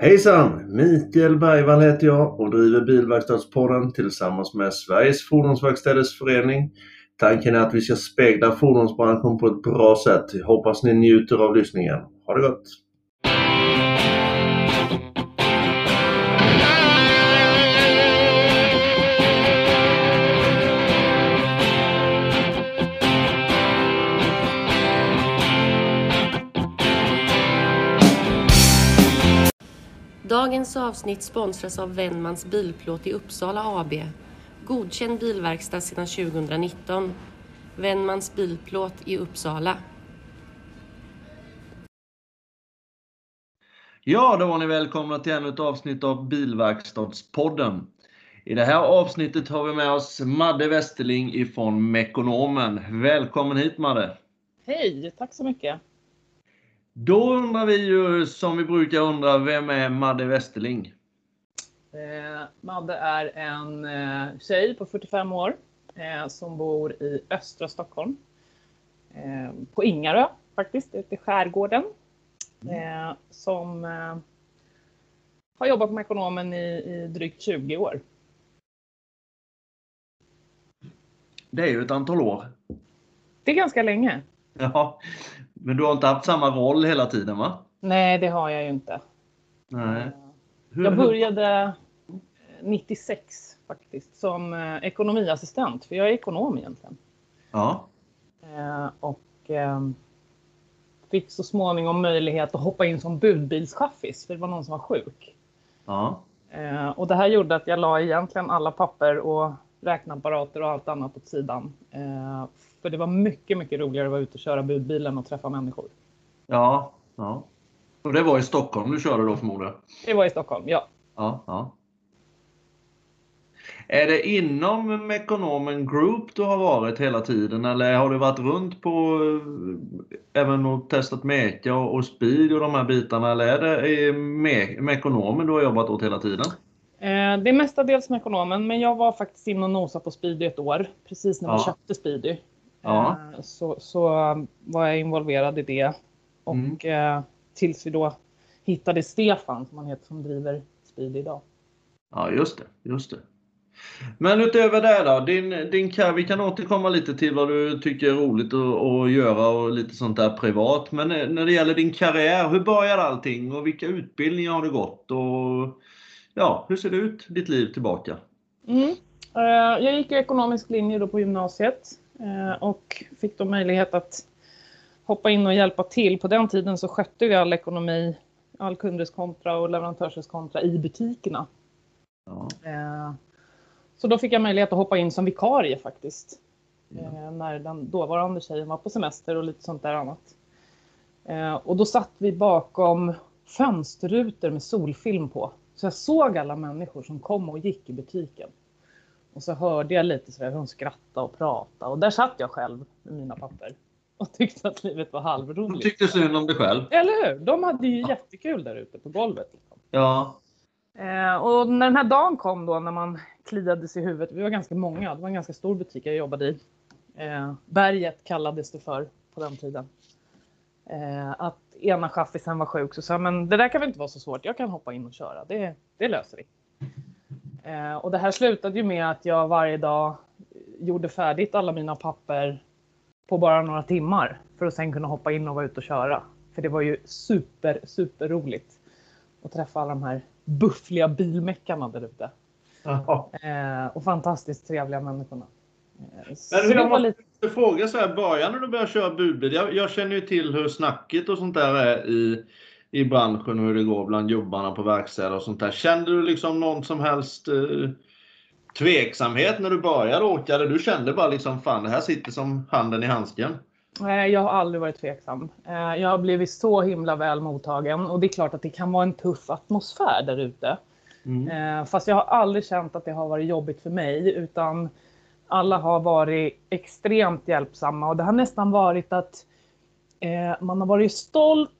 Hejsan! Mikael Bergvall heter jag och driver Bilverkstadspodden tillsammans med Sveriges Fordonsverkstäders Förening. Tanken är att vi ska spegla fordonsbranschen på ett bra sätt. Hoppas ni njuter av lyssningen. Ha det gott! Dagens avsnitt sponsras av Wennmans Bilplåt i Uppsala AB. Godkänd bilverkstad sedan 2019. Wennmans Bilplåt i Uppsala. Ja, då var ni välkomna till ännu ett avsnitt av Bilverkstadspodden. I det här avsnittet har vi med oss Madde Westerling ifrån Mekonomen. Välkommen hit Madde! Hej, tack så mycket! Då undrar vi ju som vi brukar undra, vem är Madde Westerling? Eh, Madde är en eh, tjej på 45 år eh, som bor i östra Stockholm. Eh, på Ingarö faktiskt, ute i skärgården. Eh, som eh, har jobbat med ekonomen i, i drygt 20 år. Det är ju ett antal år. Det är ganska länge. Ja, men du har inte haft samma roll hela tiden va? Nej, det har jag ju inte. Nej. Hur, Jag började 96 faktiskt som eh, ekonomiassistent, för jag är ekonom egentligen. Ja. Eh, och eh, fick så småningom möjlighet att hoppa in som budbilschaffis, för det var någon som var sjuk. Ja. Eh, och det här gjorde att jag la egentligen alla papper och räkneapparater och allt annat åt sidan. För det var mycket, mycket roligare att vara ute och köra budbilen och träffa människor. Ja. ja. Och det var i Stockholm du körde då förmodligen? Det var i Stockholm, ja. Ja. ja. Är det inom Mekonomen Group du har varit hela tiden eller har du varit runt på eh, även och testat Meka och, och Speed och de här bitarna eller är det i Me- Mekonomen du har jobbat åt hela tiden? Eh, det är mestadels med ekonomen, men jag var faktiskt inne och nosade på Speedy ett år, precis när vi Ja. köpte Speedy. Ja. Eh, så, så var jag involverad i det. Och Mm. eh, tills vi då hittade Stefan, som han heter, som driver Speedy idag. Ja, just det. Just det. Men utöver det då, din, din vi kan återkomma lite till vad du tycker är roligt att, att göra och lite sånt där privat. Men eh, när det gäller din karriär, hur började allting och vilka utbildningar har du gått? Och ja, hur ser det ut, ditt liv tillbaka? Mm. Jag gick ekonomisk linje då på gymnasiet och fick då möjlighet att hoppa in och hjälpa till. På den tiden så skötte vi all ekonomi, all kundreskontra och leverantörsreskontra i butikerna. Ja, Eh, Så då fick jag möjlighet att hoppa in som vikarie faktiskt. Ja. Eh, När den dåvarande tjejen var på semester och lite sånt där annat. Eh, Och då satt vi bakom fönsterrutor med solfilm på. Så jag såg alla människor som kom och gick i butiken. Och så hörde jag lite sådär hur de skrattade och pratade. Och där satt jag själv med mina papper. Och tyckte att livet var halvroligt. tyckte synd om dig själv? Eller hur? De hade ju jättekul där ute på golvet. Liksom. Ja. Eh, och när den här dagen kom då när man kliade sig i huvudet, vi var ganska många, det var en ganska stor butik jag jobbade i. Eh, Berget kallades det för på den tiden. Eh, att ena chaffisen var sjuk så sa men det där kan väl inte vara så svårt, jag kan hoppa in och köra, det, det löser vi. Eh, och det här slutade ju med att jag varje dag gjorde färdigt alla mina papper på bara några timmar för att sen kunna hoppa in och vara ute och köra. För det var ju super, super roligt att träffa alla de här buffliga bilmeckarna där ute. Eh, och fantastiskt trevliga människorna. Eh, Men det jag måste lite, fråga så här, början när du började köra budbil. Jag, jag känner ju till hur snacket och sånt där är i, i branschen och hur det går bland jobbarna på verkstäder och sånt där. Kände du liksom någon som helst eh, tveksamhet när du började åka? Eller du kände bara liksom fan det här sitter som handen i handsken? jag har aldrig varit tveksam. Eh, jag har blivit så himla väl mottagen och det är klart att det kan vara en tuff atmosfär där ute. Mm. Eh, fast jag har aldrig känt att det har varit jobbigt för mig utan alla har varit extremt hjälpsamma och det har nästan varit att man har varit stolt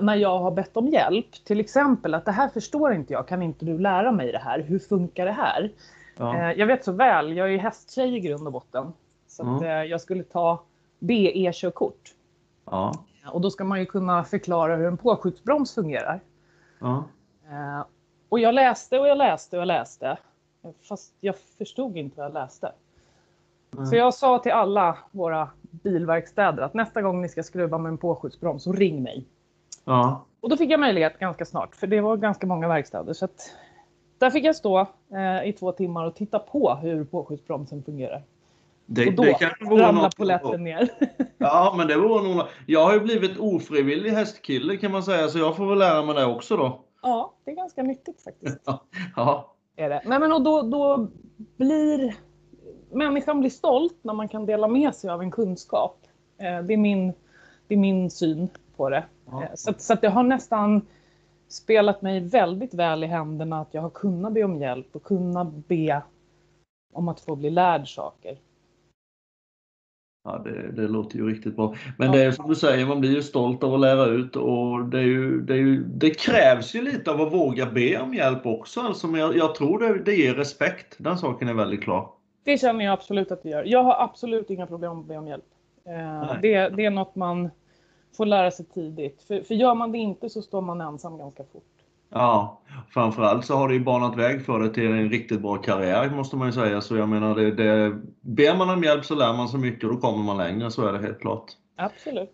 när jag har bett om hjälp. Till exempel att det här förstår inte jag, kan inte du lära mig det här? Hur funkar det här? Ja. Eh, jag vet så väl, jag är hästtjej i grund och botten. Så att, Mm. eh, jag skulle ta BE-körkort. Ja. Och då ska man ju kunna förklara hur en påskjutsbroms fungerar. Ja. Eh, och jag läste och jag läste och jag läste. Fast jag förstod inte vad jag läste. Mm. Så jag sa till alla våra bilverkstäder att nästa gång ni ska skruva med en påskjutsbroms så ring mig. Ja. Och då fick jag möjlighet ganska snart för det var ganska många verkstäder. Så att där fick jag stå eh, i två timmar och titta på hur påskjutsbromsen fungerar. Det, Och då det kanske vore ramlade polletten ner. Ja, men det vore nog... Jag har ju blivit ofrivillig hästkille kan man säga, så jag får väl lära mig det också då. ja, det är ganska nyttigt faktiskt. Ja. Är det. Nej, men och då, då blir människan blir stolt när man kan dela med sig av en kunskap. Eh, det, är min, det är min syn på det. Ja. Eh, så, att- så att det har nästan spelat mig väldigt väl i händerna att jag har kunnat be om hjälp och kunnat be om att få bli lärd saker. Ja, det, det låter ju riktigt bra. Men Ja. det är som du säger, man blir ju stolt av att lära ut och det, ju, det, ju, det krävs ju lite av att våga be om hjälp också. Alltså, men jag, jag tror det, det ger respekt. Den saken är väldigt klar. Det känner jag absolut att det gör. Jag har absolut inga problem att be om hjälp. Eh, det, det är något man får lära sig tidigt. För, för gör man det inte så står man ensam ganska fort. Ja, framförallt så har det ju banat väg för det till en riktigt bra karriär måste man ju säga. Så jag menar, det, det, ber man om hjälp så lär man sig mycket och då kommer man längre, så är det helt klart. Absolut.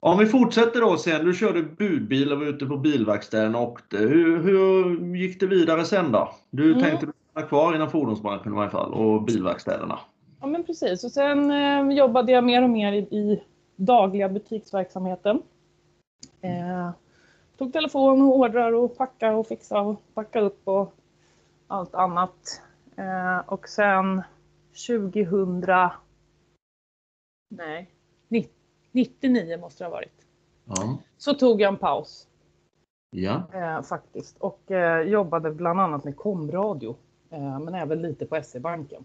Om vi fortsätter då sen, du körde budbil och var ute på bilverkstäden och åkte. Hur, hur gick det vidare sen då? Du Mm. tänkte stanna kvar inom fordonsbranschen i varje fall och bilverkstäderna? Ja men precis. Och sen eh, jobbade jag mer och mer i, i dagliga butiksverksamheten. Eh, tog telefon och ordrar och packa och fixa och packa upp och allt annat. Eh, och sen 2000... Nej, 90, 99 måste det ha varit. Ja. Så tog jag en paus Ja. eh, faktiskt och eh, jobbade bland annat med komradio eh, men även lite på SE-banken.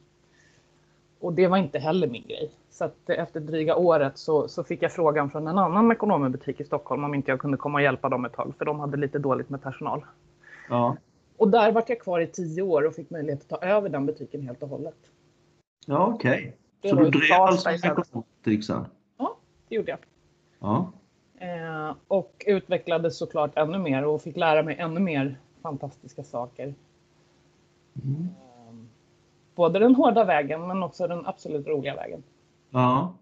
Och det var inte heller min grej. Så att efter dryga året så, så fick jag frågan från en annan Mekonomenbutik i Stockholm om inte jag kunde komma och hjälpa dem ett tag för de hade lite dåligt med personal. Ja, Och där vart jag kvar i tio år och fick möjlighet att ta över den butiken helt och hållet. ja okej. Det Så du drev alltså en istället. ekonombutik sen? Det gjorde jag. Ja. Eh, och utvecklades såklart ännu mer och fick lära mig ännu mer fantastiska saker. Mm. Både den hårda vägen men också den absolut roliga vägen. ja.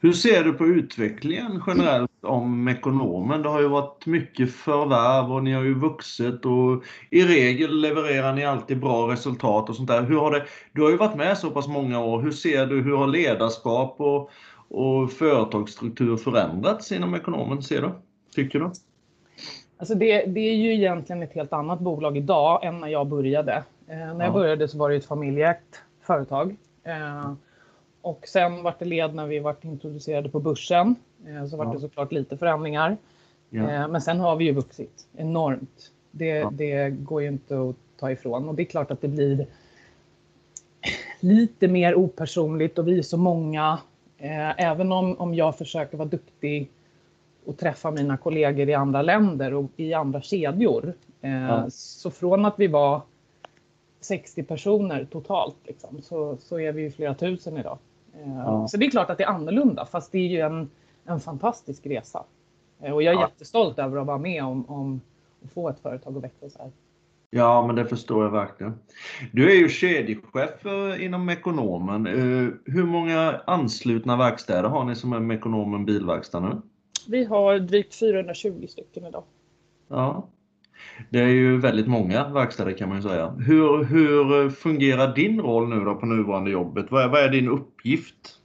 Hur ser du på utvecklingen generellt om Mekonomen? Det har ju varit mycket förvärv och ni har ju vuxit och i regel levererar ni alltid bra resultat och sånt där. Hur har det, du har ju varit med så pass många år. Hur ser du, hur har ledarskap och, och företagsstruktur förändrats inom Mekonomen, ser du? Tycker du? Alltså det, det är ju egentligen ett helt annat bolag idag än när jag började. Eh, när jag Ja. började så var det ett familjeägt företag. Eh, och sen vart det led när vi vart introducerade på börsen. Eh, så vart Ja. det såklart lite förändringar. Ja. Eh, men sen har vi ju vuxit enormt. Det, det går ju inte att ta ifrån. Och det är klart att det blir lite mer opersonligt och vi är så många. Eh, även om, om jag försöker vara duktig och träffa mina kollegor i andra länder och i andra kedjor. Eh, Ja. Så från att vi var 60 personer totalt liksom, så, så är vi ju flera tusen idag. Eh, Ja. Så det är klart att det är annorlunda fast det är ju en, en fantastisk resa. Eh, Och jag är Ja. jättestolt över att vara med om, om att få ett företag att växa så här. Ja, men det förstår jag verkligen. Du är ju kedjechef inom Mekonomen. Hur många anslutna verkstäder har ni som är Mekonomen bilverkstad nu? Vi har drygt 420 stycken idag. Ja. Det är ju väldigt många verkstäder kan man ju säga. Hur, hur fungerar din roll nu då på nuvarande jobbet? Vad är, vad är din uppgift?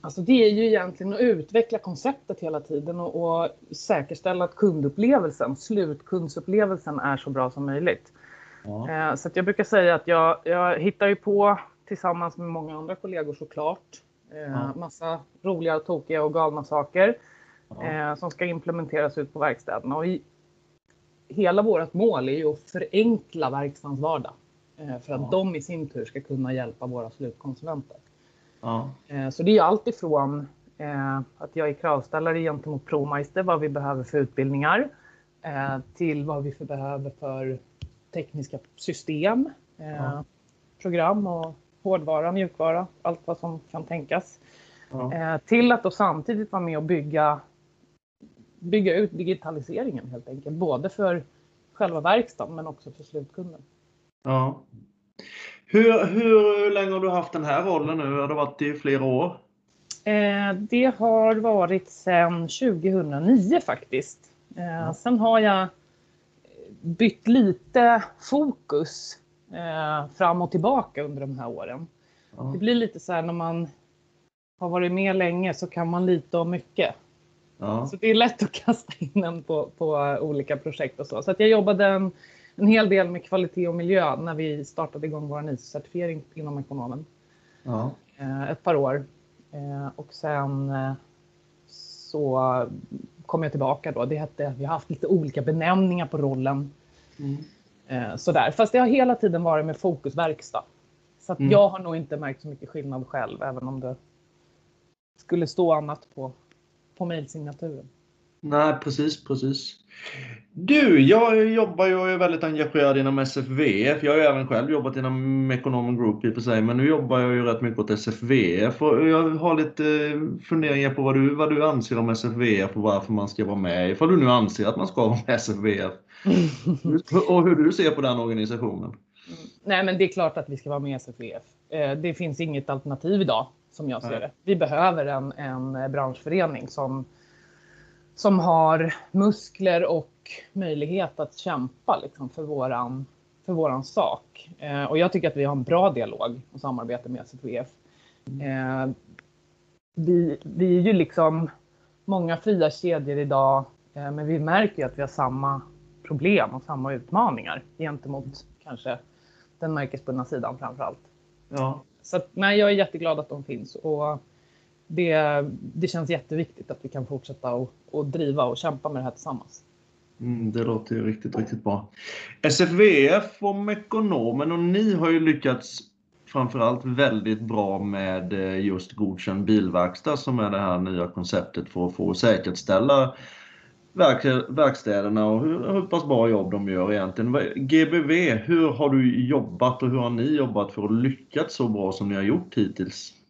Alltså det är ju egentligen att utveckla konceptet hela tiden och, och säkerställa att kundupplevelsen, slutkundsupplevelsen är så bra som möjligt. Ja. Eh, så jag brukar säga att jag, jag hittar ju på tillsammans med många andra kollegor såklart. Eh, Ja. Massa roliga, tokiga och galna saker Ja. eh, som ska implementeras ut på verkstäderna. Och i, hela vårt mål är ju att förenkla verkstadens vardag. Eh, för att Ja. de i sin tur ska kunna hjälpa våra slutkonsumenter. Ja. Så det är allt ifrån eh, att jag är kravställare gentemot ProMeister, vad vi behöver för utbildningar, till vad vi behöver för tekniska system, Ja. program och hårdvara, mjukvara, allt vad som kan tänkas. Ja. Eh, Till att då samtidigt vara med och bygga bygga ut digitaliseringen helt enkelt. Både för själva verkstaden men också för slutkunden. Ja. Hur, hur länge har du haft den här rollen nu? Har det varit i flera år? Eh, det har varit sedan 2009 faktiskt. Eh, ja. Sen har jag bytt lite fokus fram och tillbaka under de här åren. Ja. Det blir lite så här när man har varit med länge så kan man lite om mycket. Ja. Så det är lätt att kasta in en på, på olika projekt och så. Så att jag jobbade en, en hel del med kvalitet och miljö när vi startade igång vår ISO-certifiering inom ekonomen. Ja. Eh, ett par år. Eh, och sen eh, så kom jag tillbaka då. Det hette, vi har haft lite olika benämningar på rollen. Mm. Eh, sådär. Fast det har hela tiden varit med fokus verkstad. Så mm. jag har nog inte märkt så mycket skillnad själv, även om det skulle stå annat på, på mejlsignaturen. Nej, precis, precis. Du, jag jobbar ju och är väldigt engagerad inom SFVF. Jag har ju även själv jobbat inom Economic Group i och för sig, men nu jobbar jag ju rätt mycket åt SFVF och jag har lite funderingar på vad du, vad du anser om SFVF och varför man ska vara med, ifall du nu anser att man ska vara med SFVF. och hur du ser på den organisationen. Nej, men det är klart att vi ska vara med i SFVF. Eh, det finns inget alternativ idag som jag ser det. Vi behöver en, en branschförening som, som har muskler och möjlighet att kämpa liksom, för, våran, för våran sak. Eh, och jag tycker att vi har en bra dialog och samarbete med SFVF. Eh, vi, vi är ju liksom många fria kedjor idag, eh, men vi märker att vi har samma problem och samma utmaningar gentemot kanske den märkesbundna sidan framför allt. Ja. Så att, nej, jag är jätteglad att de finns och det, det känns jätteviktigt att vi kan fortsätta och, och driva och kämpa med det här tillsammans. Mm, det låter ju riktigt, riktigt bra. SFVF och Mekonomen och ni har ju lyckats framförallt väldigt bra med eh, just godkänd bilverkstad som är det här nya konceptet för att få säkerställa verk, verkstäderna och hur, hur pass bra jobb de gör egentligen. GBV, hur har du jobbat och hur har ni jobbat för att lyckas så bra som ni har gjort hittills?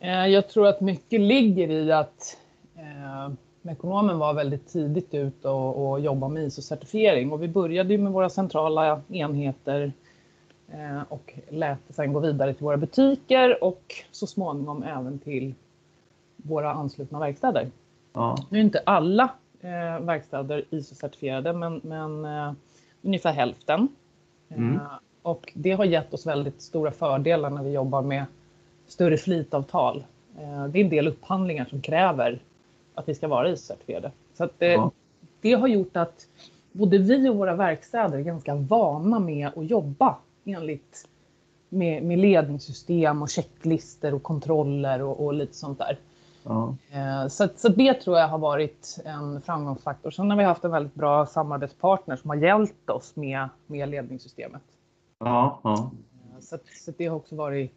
Eh, jag tror att mycket ligger i att eh, Mekonomen var väldigt tidigt ut och, och jobbade med ISO-certifiering och vi började med våra centrala enheter eh, och lät det sen gå vidare till våra butiker och så småningom även till våra anslutna verkstäder. Ja. Nu är inte alla eh, verkstäder ISO-certifierade, men, men eh, ungefär hälften. Mm. Eh, och det har gett oss väldigt stora fördelar när vi jobbar med större flitavtal. Eh, det är en del upphandlingar som kräver att vi ska vara ISO-certifierade. Så att, eh, ja. det har gjort att både vi och våra verkstäder är ganska vana med att jobba enligt med, med ledningssystem och checklister och kontroller och, och lite sånt där. Ja. Eh, så, så det tror jag har varit en framgångsfaktor. Sen har vi haft en väldigt bra samarbetspartner som har hjälpt oss med, med ledningssystemet. Ja, ja. Så, så det har också varit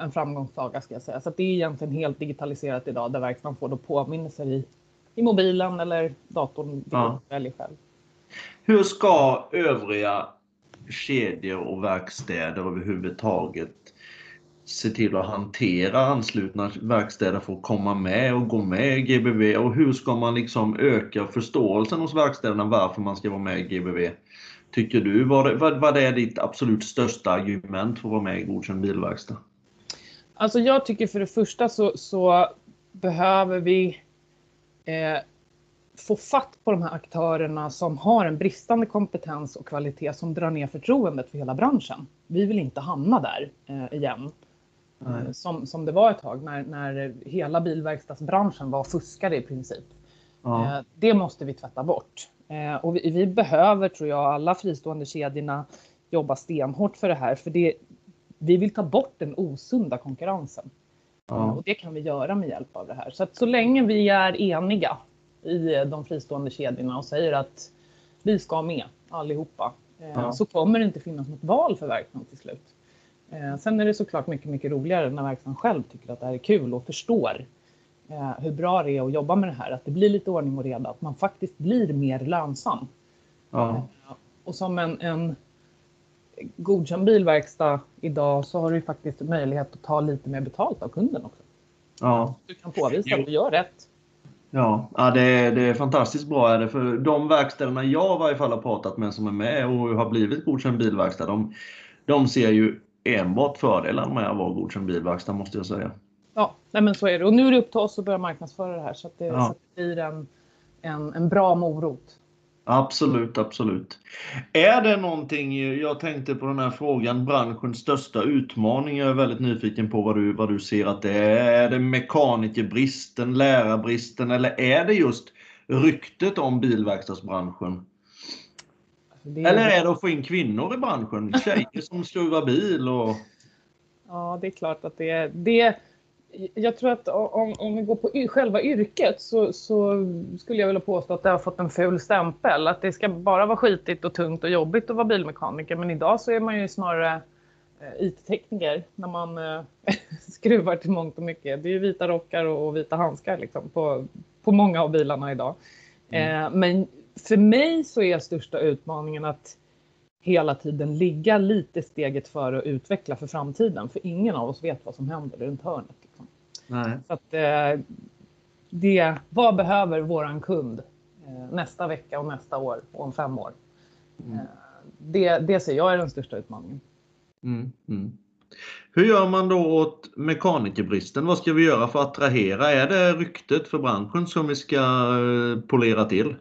en framgångssaga ska jag säga. Så det är egentligen helt digitaliserat idag där verkstaden får då påminnelser i, i mobilen eller datorn. Ja. Väljer själv. Hur ska övriga kedjor och verkstäder överhuvudtaget se till att hantera anslutna verkstäder för att komma med och gå med i GBV och hur ska man liksom öka förståelsen hos verkstäderna varför man ska vara med i GBV? Tycker du? Vad, vad, vad är ditt absolut största argument för att vara med i Godkänd bilverkstad? Alltså jag tycker för det första så, så behöver vi eh, få fatt på de här aktörerna som har en bristande kompetens och kvalitet som drar ner förtroendet för hela branschen. Vi vill inte hamna där eh, igen. Eh, som, som det var ett tag när, när hela bilverkstadsbranschen var fuskare i princip. Ja. Eh, det måste vi tvätta bort. Eh, och vi, vi, behöver, tror jag, alla fristående kedjorna jobba stenhårt för det här. För det, vi vill ta bort den osunda konkurrensen. Ja. Och det kan vi göra med hjälp av det här. Så att så länge vi är eniga i de fristående kedjorna och säger att vi ska med allihopa, ja. så kommer det inte finnas något val för verkstaden till slut. Eh, sen är det såklart mycket, mycket roligare när verksamheten själv tycker att det här är kul och förstår eh, hur bra det är att jobba med det här. Att det blir lite ordning och reda, att man faktiskt blir mer lönsam. Ja. Eh, och som en, en godkänd bilverkstad idag så har du faktiskt möjlighet att ta lite mer betalt av kunden också. Ja. Du kan påvisa att du gör rätt. Ja, ja det, är, det är fantastiskt bra. Är det, för de verkstäderna jag i varje fall har pratat med som är med och har blivit godkänd bilverkstad, de, de ser ju enbart fördelar med att vara godkänd bilverkstad måste jag säga. Ja, nej men så är det. Och nu är det upp till oss att börja marknadsföra det här så att det, ja. så att det blir en, en, en bra morot. Absolut, absolut. Är det någonting, jag tänkte på den här frågan, branschens största utmaning. Jag är väldigt nyfiken på vad du, vad du ser att det är. Är det mekanikerbristen, lärarbristen eller är det just ryktet om bilverkstadsbranschen? Är... Eller är det att få in kvinnor i branschen? Tjejer som skruvar bil och... Ja, det är klart att det är... Det jag tror att om, om vi går på själva yrket så, så, skulle jag vilja påstå att det har fått en ful stämpel. Att det ska bara vara skitigt och tungt och jobbigt att vara bilmekaniker. Men idag så är man ju snarare eh, IT-tekniker när man eh, skruvar till mångt och mycket. Det är ju vita rockar och, och vita handskar liksom, på, på många av bilarna idag. Mm. Eh, men för mig så är största utmaningen att hela tiden ligga lite steget före och utveckla för framtiden. För ingen av oss vet vad som händer runt hörnet. Liksom. Så att, eh, det, vad behöver våran kund eh, nästa vecka och nästa år och om fem år? Mm. Eh, det, det ser jag är den största utmaningen. Mm, mm. Hur gör man då åt mekanikerbristen? Vad ska vi göra för att attrahera? Är det ryktet för branschen som vi ska eh, polera till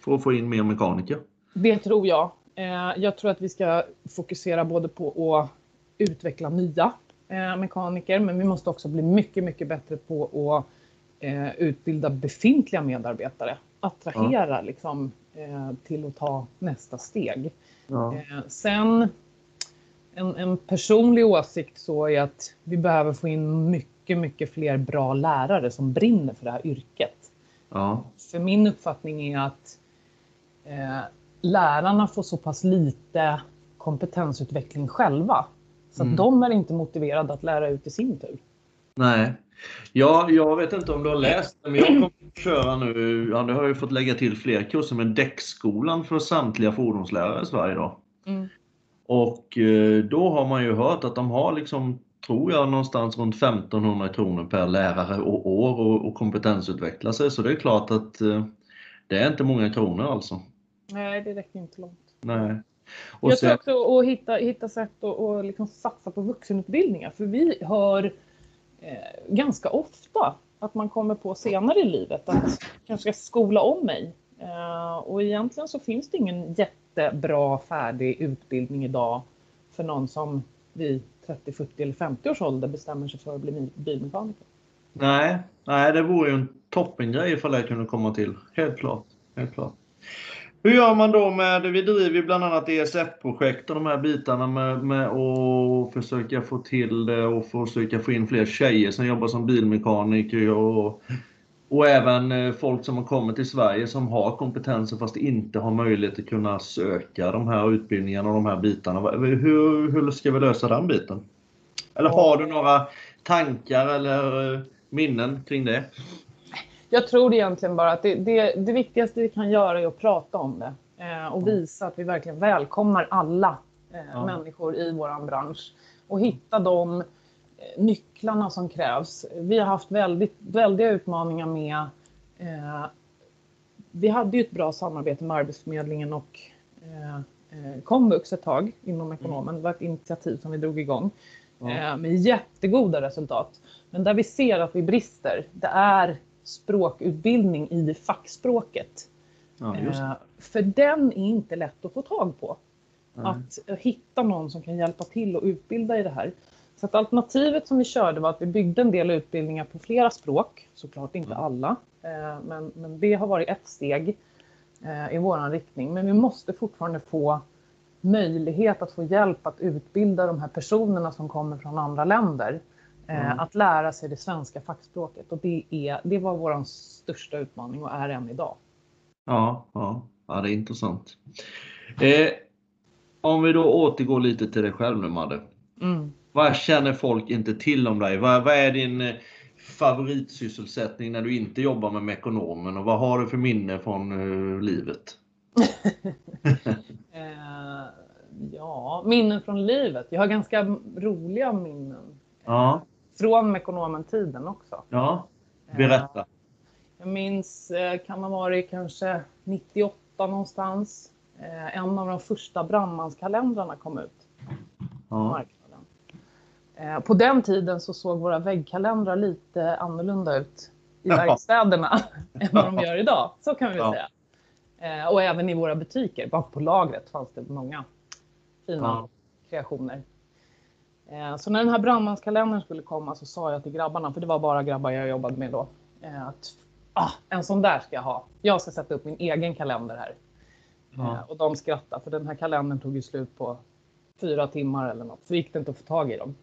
för att få in mer mekaniker? Det tror jag. Eh, jag tror att vi ska fokusera både på att utveckla nya eh, mekaniker, men vi måste också bli mycket, mycket bättre på att eh, utbilda befintliga medarbetare. Attrahera ja. liksom, till att ta nästa steg. Ja. Sen en, en, personlig åsikt så är att vi behöver få in mycket, mycket fler bra lärare som brinner för det här yrket. Ja. För min uppfattning är att eh, lärarna får så pass lite kompetensutveckling själva. Så att mm. de är inte motiverade att lära ut i sin tur. Nej. Ja, jag vet inte om du har läst men jag kommer att köra nu, ja, det har jag fått lägga till fler kurser med däckskolan för samtliga fordonslärare i Sverige då. Mm. Och eh, då har man ju hört att de har liksom, tror jag, någonstans runt 1500 kronor per lärare och år och, och kompetensutveckla sig. Så det är klart att eh, det är inte många kronor alltså. Nej, det räcker inte långt. Nej. Och jag sen... tror också att hitta, hitta sätt att och liksom satsa på vuxenutbildningar. För vi hör eh, ganska ofta att man kommer på senare i livet att kanske ska skola om mig. Eh, och egentligen så finns det ingen jättebra färdig utbildning idag för någon som vid 30, 40 eller 50 års ålder bestämmer sig för att bli bilmekaniker. Nej, nej det vore ju en toppengrej ifall det kunde komma till. Helt klart. Helt klart. Hur gör man då med, vi driver bland annat ESF-projekt och de här bitarna med, med att försöka få till det och försöka få in fler tjejer som jobbar som bilmekaniker och, och även eh, folk som har kommit till Sverige som har kompetenser fast inte har möjlighet att kunna söka de här utbildningarna och de här bitarna. Hur, hur ska vi lösa den biten? Eller har du några tankar eller eh, minnen kring det? Jag tror egentligen bara att det, det, det viktigaste vi kan göra är att prata om det eh, och visa att vi verkligen välkomnar alla eh, ja. människor i vår bransch och hitta de eh, nycklarna som krävs. Vi har haft väldigt, väldiga utmaningar med eh, vi hade ju ett bra samarbete med Arbetsförmedlingen och eh, eh komvux ett tag inom ekonomen. Det var ett initiativ som vi drog igång ja. eh, med jättegoda resultat. Men där vi ser att vi brister, det är språkutbildning i fackspråket. Ja, eh, för den är inte lätt att få tag på. Nej. Att hitta någon som kan hjälpa till och utbilda i det här. Så att alternativet som vi körde var att vi byggde en del utbildningar på flera språk. Såklart inte mm. alla. Eh, men, men det har varit ett steg eh, i våran riktning. Men vi måste fortfarande få möjlighet att få hjälp att utbilda de här personerna som kommer från andra länder. Mm. Att lära sig det svenska fackspråket och det, är, det var vår största utmaning och är än idag. Ja, ja, ja det är intressant. Eh, om vi då återgår lite till dig själv nu Madde. Mm. Vad känner folk inte till om dig? Vad, vad är din eh, favoritsysselsättning när du inte jobbar med Mekonomen och vad har du för minne från uh, livet? eh, ja, minnen från livet. Jag har ganska roliga minnen. Ja. Från Mekonomen-tiden också. Ja, berätta. Jag minns, eh, kan ha varit kanske 98 någonstans. Eh, en av de första brandmanskalendrarna kom ut Ja. marknaden. Eh, På den tiden så såg våra väggkalendrar lite annorlunda ut i Ja. verkstäderna än vad de gör idag. Så kan vi Ja. säga. Eh, Och även i våra butiker. Bak på lagret fanns det många fina Ja. kreationer. Eh, Så när den här brandmanskalendern skulle komma så sa jag till grabbarna, för det var bara grabbar jag jobbade med då, eh, att ah, en sån där ska jag ha. Jag ska sätta upp min egen kalender här. Ja. Eh, Och de skrattade, för den här kalendern tog ju slut på fyra timmar eller något. Så gick det inte att få tag i dem.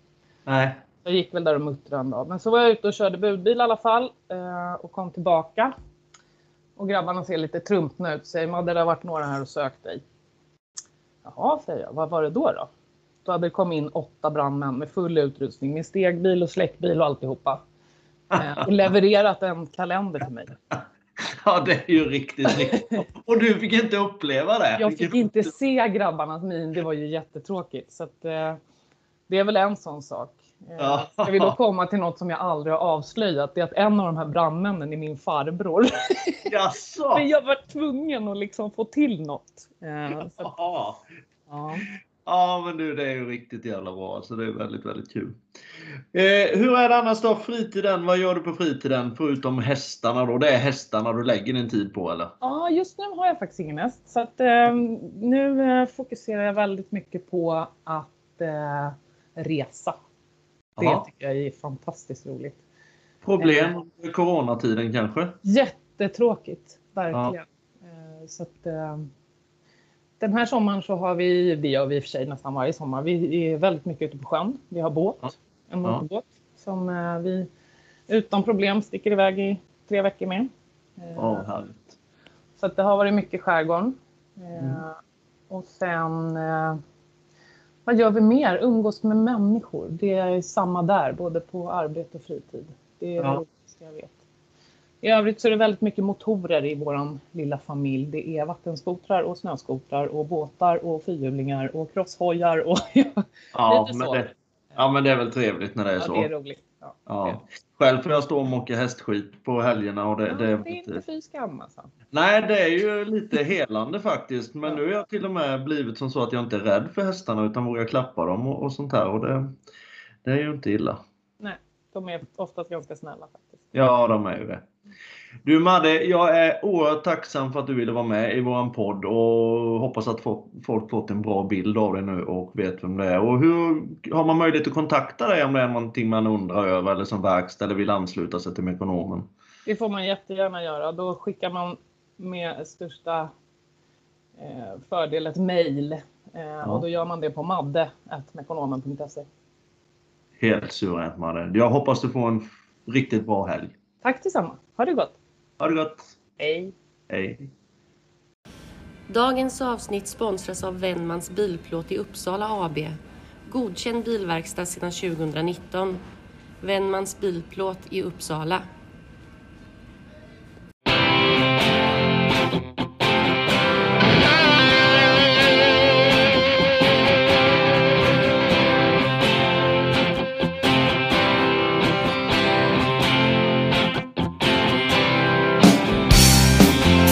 Nej. Jag gick väl där och muttrade en dag. Men så var jag ute och körde budbil i alla fall och kom tillbaka. Och grabbarna ser lite trumpna ut. Säger Madde, det har varit några här och sökt dig. Jaha, säger jag. Vad var det då då? Då hade det kommit in åtta brandmän med full utrustning med stegbil och släckbil och alltihopa. Eh, och levererat en kalender till mig. Ja, det är ju riktigt, riktigt. Och du fick inte uppleva det. Jag fick inte se grabbarnas min. Det var ju jättetråkigt. Så att, eh, det är väl en sån sak. Eh, Ja. Ska vi då komma till något som jag aldrig har avslöjat. Det är att en av de här brandmännen är min farbror. Jaså? Men jag var tvungen att liksom få till något. Så, Ja. ja. Ja, men du, det är ju riktigt jävla bra. Så det är väldigt, väldigt kul. Eh, hur är det annars då? Fritiden? Vad gör du på fritiden? Förutom hästarna då? Det är hästarna du lägger din tid på eller? ja, just nu har jag faktiskt ingen häst. Så att, eh, nu eh, fokuserar jag väldigt mycket på att eh, resa. Det Jaha. tycker jag är fantastiskt roligt. Problem under coronatiden kanske? Jättetråkigt, verkligen. Eh, Så att, eh, den här sommaren så har vi, det gör vi i och för sig nästan varje sommar, vi är väldigt mycket ute på sjön. Vi har båt, Ja. en motorbåt som eh, vi utan problem sticker iväg i tre veckor med. Ja, härligt. Så det har varit mycket skärgården. Eh, Mm. Och sen, vad gör vi mer? Umgås med människor. Det är samma där, både på arbete och fritid. Det är Ja. det jag vet. I övrigt så är det väldigt mycket motorer i vår lilla familj. Det är vattenskotrar och snöskotrar och båtar och fyrhjulingar och crosshojar och Ja, Lite men så. det, ja, men det är väl trevligt när det är ja, så. det är roligt. Ja, Ja. Själv får jag stå och mocka hästskit på helgerna och det, Ja, det, det är är inte fy skam alltså. Nej, det är ju lite helande faktiskt. Men nu har jag till och med blivit som så att jag inte är rädd för hästarna utan vågar klappa dem och, och sånt här. Och det, det är ju inte illa. Nej, de är oftast ganska snälla faktiskt. Ja, de är ju det. Du Madde, jag är oerhört tacksam för att du ville vara med i våran podd och hoppas att folk, fått en bra bild av dig nu och vet vem det är. Och hur har man möjlighet att kontakta dig om det är någonting man undrar över eller som verkstad eller vill ansluta sig till Mekonomen? Det får man jättegärna göra. Då skickar man med största eh, fördel ett mejl. Eh, Och då gör man det på madde.mekonomen.se. Helt suveränt Madde. Jag hoppas du får en riktigt bra helg. Tack detsamma. Ha det gott. Ha det gott! Hej. Hej! Dagens avsnitt sponsras av Wennmans Bilplåt i Uppsala AB. Godkänd bilverkstad sedan 2019. Wennmans Bilplåt i Uppsala.